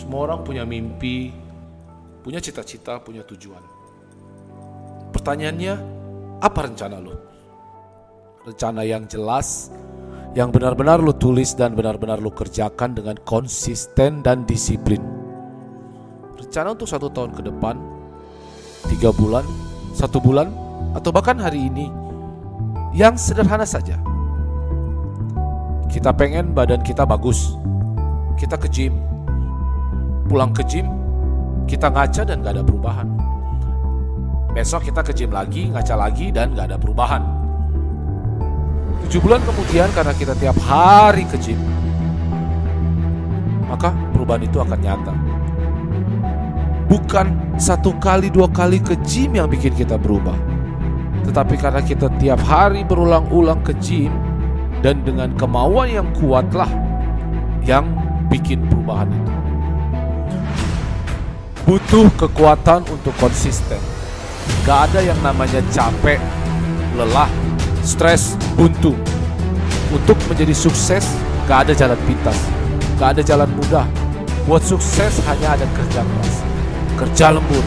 Semua orang punya mimpi, punya cita-cita, punya tujuan. Pertanyaannya, apa rencana lo? Rencana yang jelas, yang benar-benar lo tulis dan benar-benar lo kerjakan dengan konsisten dan disiplin. Rencana untuk satu tahun ke depan, tiga bulan, satu bulan, atau bahkan hari ini, yang sederhana saja. Kita pengen badan kita bagus, kita ke gym, pulang ke gym, kita ngaca dan gak ada perubahan. Besok kita ke gym lagi, ngaca lagi dan gak ada perubahan. Tujuh bulan kemudian karena kita tiap hari ke gym, maka perubahan itu akan nyata. Bukan satu kali dua kali ke gym yang bikin kita berubah. Tetapi karena kita tiap hari berulang-ulang ke gym dan dengan kemauan yang kuatlah yang bikin perubahan itu butuh kekuatan untuk konsisten. Gak ada yang namanya capek, lelah, stres, buntu. Untuk menjadi sukses, gak ada jalan pintas, gak ada jalan mudah. Buat sukses hanya ada kerja keras, kerja lembur,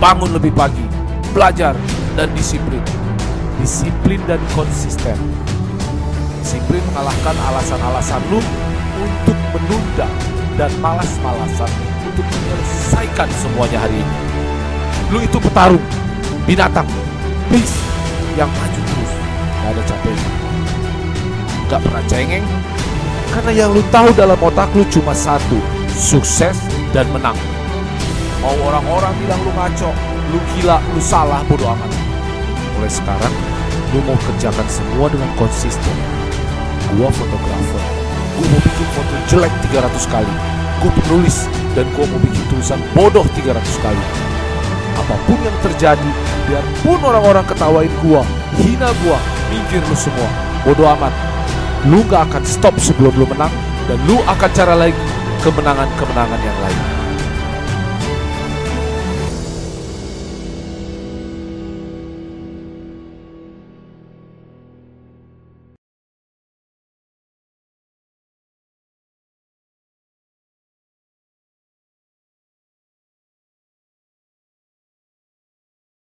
bangun lebih pagi, belajar, dan disiplin. Disiplin dan konsisten. Disiplin mengalahkan alasan-alasan lu untuk menunda dan malas-malasan untuk menyelesaikan semuanya hari ini. Lu itu petarung, binatang, please, yang maju terus, gak ada capeknya. Gak pernah cengeng, karena yang lu tahu dalam otak lu cuma satu, sukses dan menang. Mau orang-orang bilang lu ngaco, lu gila, lu salah, bodo amat. Mulai sekarang, lu mau kerjakan semua dengan konsisten. Gua fotografer, gua mau bikin foto jelek 300 kali. Gua penulis, dan gua mau bikin tulisan bodoh 300 kali. Apa pun yang terjadi, biarpun orang-orang ketawain gua, hina gua, minggir lu semua, bodoh amat. Lu gak akan stop sebelum lu menang, dan lu akan cara lagi kemenangan-kemenangan yang lain.